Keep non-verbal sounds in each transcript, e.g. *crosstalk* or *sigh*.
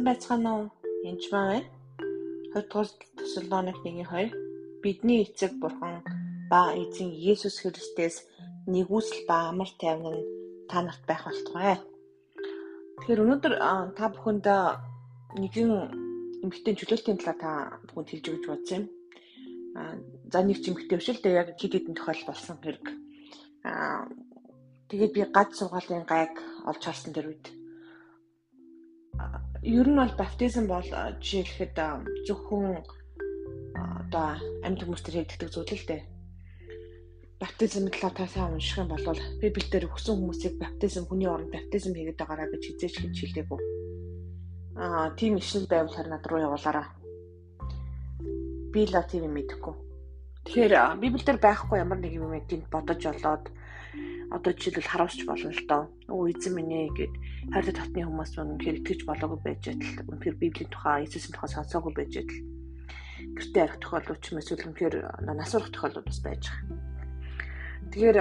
Сайн байцгаана уу? Энд маа байна. 2 дугаар Тесалоник 1:2 Бидний эцэг бурхан ба эзэн Есүс Христос нэгүсэл ба амар тайван нь та нарт байх болтугай. Тэгэхээр өнөөдөр та бүхэнд нэгэн эмгтэн чөлөөлтийн талаар та бүхэнд хэлж өгч бодсон юм. Аа за нэг ч эмгтэн биш л дээ яг хэд хэдэн тохиол болсон хэрэг. Аа тэгээд би гад сургаалын гайг олж харсан тэр үед ер нь бол баптизм бол жишээлхэд зөвхөн одоо амьд хүмүүс төр хийдэг зүйл л дээ. Баптизм талаар та сайн унших юм бол Библиэлд өгсөн хүмүүсийг баптизм хүний оронд баптизм хийгээд байгаараа гэж хизээч гэж хэлдэггүй. Аа, тийм ишил байвал над руу явуулаарай. Би л тийм юм мэдэхгүй. Тэгэхээр Библиэлд байхгүй ямар нэг юм энд бодож олоод одоо жишээлбэл харуулж болно л доо. Өө эзэн минь ээ гэд хайртай татны хүмүүс үнэхээр итгэж болоогүй байж адил. Үнэхээр Библийн тухай, Иесусийн тухай сонсоогүй байж адил. Гэртээ арих тохиолдол ч юм эсвэл үнэхээр насварах тохиолдол бас байж байгаа. Тэгэхээр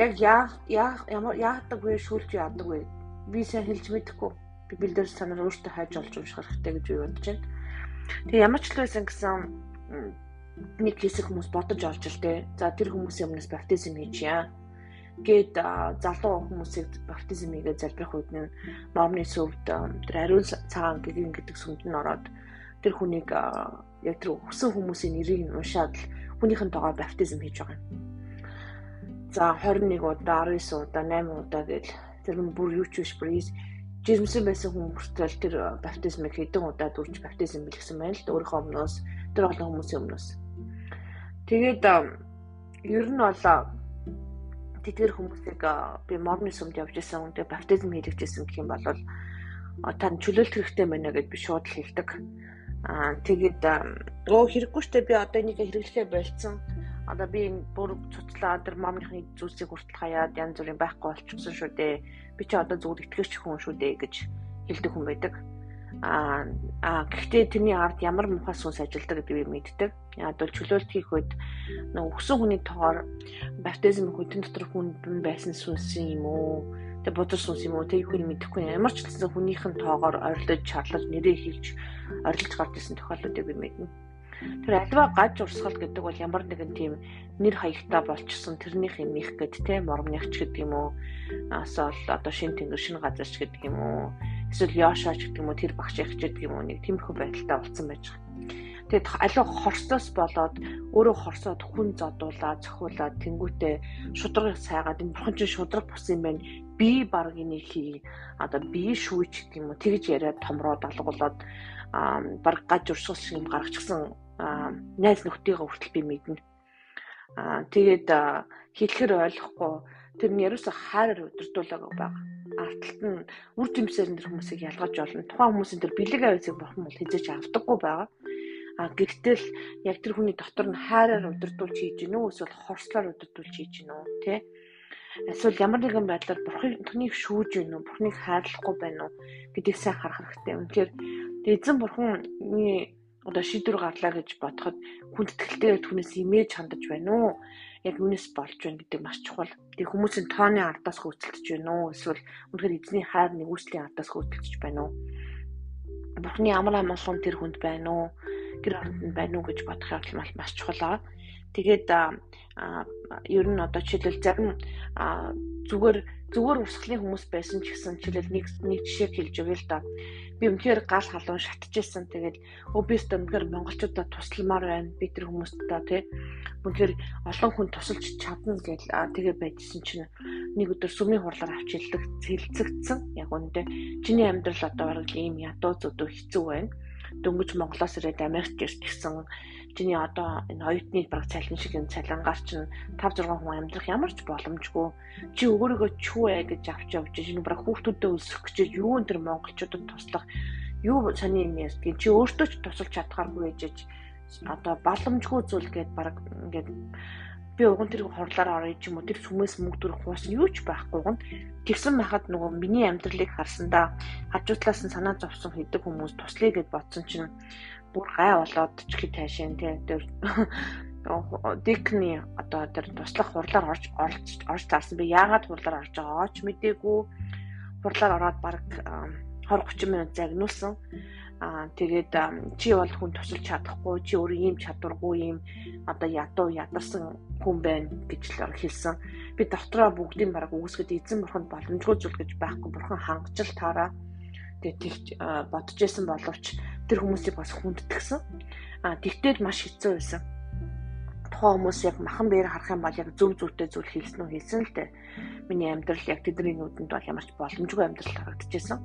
яг яа яа ямар яадаг вэ шүүлж яадаг вэ? Би сайн хэлж мэдэхгүй. Библиэлд санаар өөртөө хайж олж унших хэрэгтэй гэж би бодож байна. Тэгээ ямар ч л байсан гэсэн нэг хэсэг хүмүүс бодож олж л дээ. За тэр хүмүүсийн өмнөөс баптизм хийж яа гээд залуу хүмүүсийг баптизм хийгээд залбирах үед нь номны сүвд тэр ариун цагаан гэгэн гэдэг сүмд нь ороод тэр хүнийг яг тэр өсөн хүмүүсийн нэрийг уншаад л хүнийхэн тоогоор баптизм хийж байгаа юм. За 21 удаа 19 удаа 8 удаа гэж тэр нь бүр юу ч биш бүр жирэмсэн байсан хүмүүстэл тэр баптизмыг хэдэн удаа дүрж баптизм бэлгсэн байна л өөрийнхөө өмнөөс тэр олон хүмүүсийн өмнөөс. Тэгээд ер нь бол тэдгэр хүмүүсийг би морны сүмд явж исэн үнтэй баптизм хийлгэжсэн гэх юм бол та чөлөөлт хэрэгтэй байна гэж би шууд хэлдэг. Аа тэгээд өө хэрэггүй штэ би одоо энийг хэрэглэхээ болцсон. Одоо би энэ бүр цуцлаа тэр мамныхны зүйлсийг хүртэл хаяад янз бүрийн байхгүй болчихсон шүү дээ. Би чи одоо зүгээр итгэж хүн шүү дээ гэж хэлдэг хүн байдаг. Аа аа гэхдээ тэрний ард ямар мухас сүнс ажилдаг гэдэг би мэддэг. Яг бол чөлөөлт хийх үед өгсөн хүний тоогоор баптизм хөтөн дотор хүн байсан сүнс юм уу? Тэг бодор сүнс юм уу? Тэг юу мэдэхгүй ямар ч гэсэн хүнийхэн тоогоор орилдож чарлаж нэрээ хэлж орилж гарч исэн тохиолдлуудыг би мэднэ. Тэр альва гаж урсгал гэдэг бол ямар нэгэн тийм нэр хаягтай болчихсон тэрнийх юм их гэд те мормнягч гэдэг юм уу? Асаал одоо шин тэнгэр шин газарч гэдэг юм уу? эсвэл Яшаач гэдэг юм уу тэр багш их гэдэг юм уу нэг тиймэрхүү байдалтай болсон байж байгаа. Тэгэд аливаа хорсоос болоод өөрөө хорсоод хүн зодуулаад цохиулаад тэнгуүтээ шудраг сайгаад энэ бурхан чинь шудраг бус юм байна. Би баг энийг хий. Одоо би шүүч гэдэг юм уу тэгж яриад томроод алгуулад баг гаж урсгал шиг юм гаргачихсан найз нөхдийгөө хүртэл би мэднэ. Аа тэгээд хэлэхэр ойлгохгүй тэр нь ерөөсө хайраар удирдуулаагүй байгаа арталт нь үр жимсээр энэ хүмүүсийг ялгаж олно. Тухайн хүмүүсийн тэр бэлэг ависыг бурхан бол хизээж авдаггүй байгаа. А гэхдээ л яг тэр хүний дотор нь хайраар удирдуулж хийж гинэ үү эсвэл хорслоор удирдуулж хийж гинэ үү те эсвэл ямар нэгэн байдлаар бурханыг шүүж гинэ үү бурханыг хайрлахгүй байна уу гэдгийг сайн харах хэрэгтэй. Үнэхээр эзэн бурханы одоо шийдвэр гарлаа гэж бодоход хүндэтгэлтэй түүнээс имиж хандаж байна уу? яг юунес болж байна гэдэг маш чухал. Тэг хүмүүсийн тооны ардаас хөөцөлдөж байна уу? Эсвэл үнэхээр эзний хайр нэгүслийн ардаас хөөцөлдөж байна уу? Бурхны амар амгалан тэр хүнд байна уу? Гэр оронд байна уу гэж бодох явдал маш чухал аа. Тэгээд ер нь одоо жишээлбэл зарим зүгээр зүгээр урсгалын хүмүүс байсан ч гэсэн жишээлбэл нэг нэг жишээ хэлж өгье л да би үнэхээр гал халуун шатчихсан. Тэгээд өө би өстө үнэхээр монголчуудад тусламар байна. Би тэр хүмүүстээ тий. Үнэхээр олон хүн тусалж чадна гэж тэгээ байжсэн чинь нэг өдөр сүмийн хурлаар авч хэлдэг цэлцэгдсэн. Яг үүндээ чиний амьдрал одоо бараг ийм ядуу зүдүү хэцүү байна. Дөнгөж Монголоос ирээд Америкт ирсэн чиний одоо энэ оюутны баг цалин шиг энэ цалингаар чинь 5 6 хүн амьдрах ямар ч боломжгүй. Чи өөрийгөө чүү гэж авч явж энэ баг хүүхдүүдэд өсөх гэж юу энэ монголчуудад туслах юу сони юм ярьдгийг чи өөртөө ч тусалж чадхааргүй ээжэж одоо боломжгүй зүйл гээд баг ингээд би уган тэр хорлоор орё ч юм уу тэр сүмээс мөнгө төрөх хуус юу ч байхгүй. Гон тэгсэн байхад нөгөө миний амьдралыг харсандаа хажуутлаас нь санаа зовсон хэдэг хүмүүс туслая гэд бодсон чинь бүр гай болоод ч их тайшин тий. Тэр *laughs* дикний одоо тэр туслах хурлаар орж орж таарсан би. Яагаад хурлаар орж байгаагаа ч мдээгүй хурлаар ороод баг 20 30 минут загнуулсан. Аа тэгээд чи бол хүн тусалж чадахгүй, чи өөрөө ийм чадваргүй ийм одоо ядуу ядарсан хүн байна гэж л хэлсэн. Би дотроо бүгдийн бараг үгсгэд эзэн бурханд боломжгүй зүйл гэж байхгүй бурхан хангаж л таараа тэгээд тэгж бодож исэн боловч тэр хүмүүсийг бас хүндэтгсэн. Аа тэгтээ маш хэцүү байсан тухайн хүмүүс яг махан бээр харах юм бол яг зөв зөвтэй зүйл хийсэн үү хийсэн л дээ. Миний амьдрал яг тэдний нүдэнд бол ямар ч боломжгүй амьдрал харагдчихсан.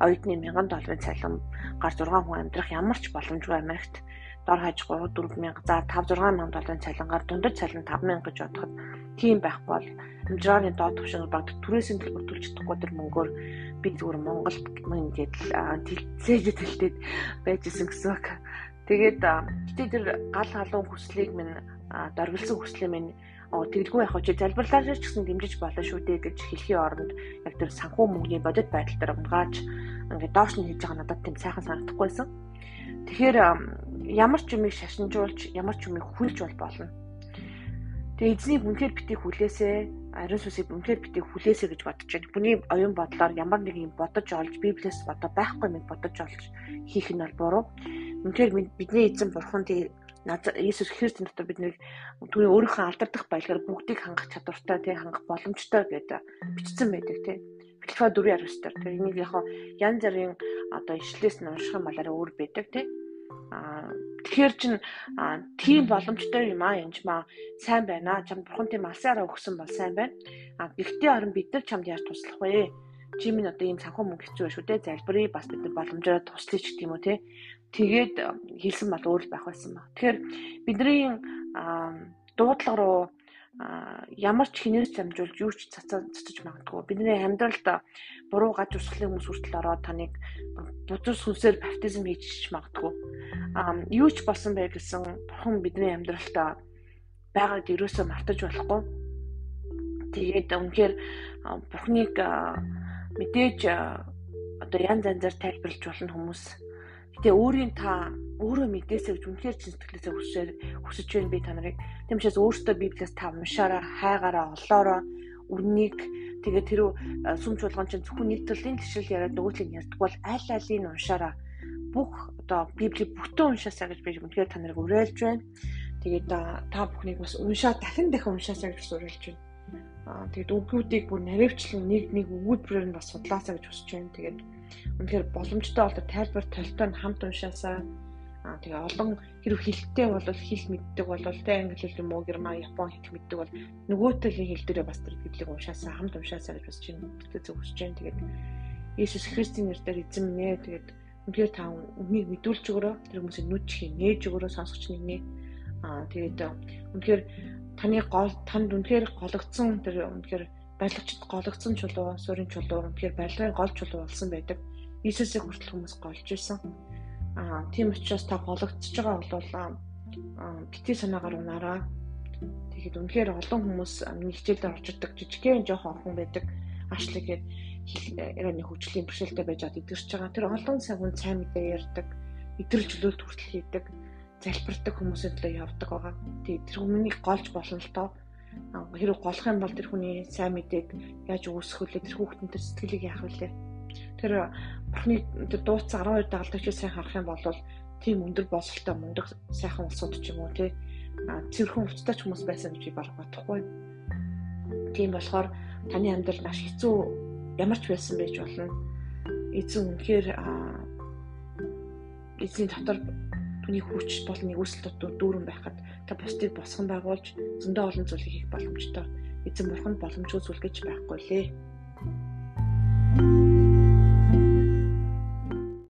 Оюутны 1000 долларын цалин гар 6 хүн амьдрах ямар ч боломжгүй Америкт дор хаяж 3 4000 за 5 6000 долларын цалингаар дундаж цалин 5000 гэж бодоход тийм байх бол амжиргааны доод түвшин баг түрээсийн төлбөр төлж чадахгүй тэр мөнгөөр би зүгээр Монголд ингээд тэлцээж тэлтэд байжсэн гэсэн үг. Тэгээд гэтээ тэр гал халуун хүслийг минь доргилсон хүслээ минь тэгэлгүй яг чи залбирлаар ч гэсэн дэмжиж болно шүү дээ гэж хэлхийн оронд яг тэр санхүү мөнгөний бодит байдал дээр унгааж ингээд доош нь хийж байгаа надад тийм сайхан санагдахгүйсэн. Тэгэхээр ямар ч юмыг шашинжуулж ямар ч юмыг хүлж бол болно. Тэгээ эзнийг үнээр битгий хүлээсээ ариун сүсийг үнээр битгий хүлээсээ гэж бодож байна. Бүний оюун бодлоор ямар нэг юм бодож олж библиэс бодоо байхгүй юм бодож олж хийх нь бол буруу. Үнээр бидний эзэн бурхан тий Иесус Христ дотор бид нэг түүний өөрийнхөө алдагдах баялгаар бүгдийг хангах чадвартай тий хангах боломжтой гэдэг бичсэн байдаг тий. Бэлтфа 4:19 дээр тэр энийг яг янз бүрийн одоо ишлээс нь унших юм балаараа өөр байдаг тий. Аа тэгэхээр чин тийм боломжтой юм аа энэ маа сайн байна. Чамд бурхан тийм алсаараа өгсөн бол сайн байна. А гэхдээ харин бид нар чамд яаж туслах вэ? Чи минь одоо ийм санхүү мөнгө хэцүү шүү дээ. Залбирыг бас бид нар боломжоор туслая ч гэх юм уу те тэгээд хэлсэн бол өөр байх байсан ба. Тэгэхээр бидний дуудлага руу ямар ч хинээс замжуулж юу ч цацаж магадгүй. Бидний амьдралд буруу гаж усхлын хүмүүс хүртэл ороод таныг бузар сүнсээр баптизм хийж магадгүй. Юу ч болсон бай гэсэн бурхан бидний амьдралд байгаад ерөөсөө мартаж болохгүй. Тэгээд үнэхээр бурхныг мэдээж одоо янз янзаар тайлбарлаж болно хүмүүс Гэтэ өөрийн та өөрөө мэдээсэй гэж үнэхээр чин сэтгэлээсээ хүсэж хүсэж байна би та нарыг. Тийм учраас өөртөө Библиэс та уншаараа, хайгаараа, олоороо үннийг тэгээ тэр сүм чуулган чинь зөвхөн нэг төрлийн төшөл яриад нөгөөтлийн ярьдаг бол аль алийг уншаараа бүх одоо Библи бүтэн уншаасаа гэж би үнэхээр та нарыг уриалж байна. Тэгээд та бүхнийг бас уншаа дахин дахин уншаасаа гэж уриалж байна. Аа тэгээд үгүүдийг бүр наривчлан нэг нэг өгүүлбэрээр нь бас судлаасаа гэж хүсэж байна. Тэгээд Үнэхээр боломжтой бол тайлбар толтой нь хамт уншаасаа. Аа тэгээ олон хэрэг хэлттэй бол хэл мэддэг бол тэ англи хэл юм уу герман япон хэл мэддэг бол нөгөөтэй хэл дээрээ бас тэр библийг уншаасаа хамт уншаасаа гэж бас чинь бүтээ зөв хүсэж байна. Тэгээд Иесус Христийн нэрээр ээ. Тэгээд үнэхээр та үнийг мэдүүлж өгөрөө тэр хүмүүсийн нүд чихийг нээж өгөрөө сонсогч нэгний аа тэгээд үнэхээр таны гол танд үнэхээр гологдсон тэр үнэхээр барилгачд гологдсон чулуу, суурин чулуу, тэгэхээр барилгын гол чулуу болсон байдаг. Иесусыг хүртэл хүмүүс голж исэн. Аа тийм учраас та гологдсож байгаа бол аа бити санаагаар унаараа. Тэгэхэд үнэхээр олон хүмүүс нэг хичээлээр орчдөг жижигхэн жоохон орхон байдаг. Ашлигээд ирээний хөгжлийн бэрхшээлтэй байж ад идэрч байгаа. Тэр олон сагуун сайн мэдээ ярьдаг, идэрл чөлөөлт хүртэл хийдэг, залбирдаг хүмүүсийн төлөө явдаг байгаа. Тэгээд тэр хүмүүнийг голж болно л доо хэрэг голох юм бол тэр хүний сайн мэдээг яаж үүсгэх вүлээ тэр хүүхдэн тэр сэтгэлийг яах вүлээ тэр бурхны тэр дууц 12 дагалдагчийг сайн харах юм бол тийм өндөр боловсролтой мундаг сайхан улсууд ч юм уу тий. Цэвэрхэн өвчтэй ч хүмүүс байсан гэж би баг бодохгүй. Тийм болохоор таны амьдрал маш хэцүү ямар ч байсан байж болно. Эзэн үнэхээр эзний дотор түүний хүч болон нэгүсэл дотор дүүрэн байхад та бусдыг босгон байгуулж зөндөө олон зүйлийг хийх боломжтой. Эзэн бурхан боломжгүй зүйл гэж байхгүй лээ.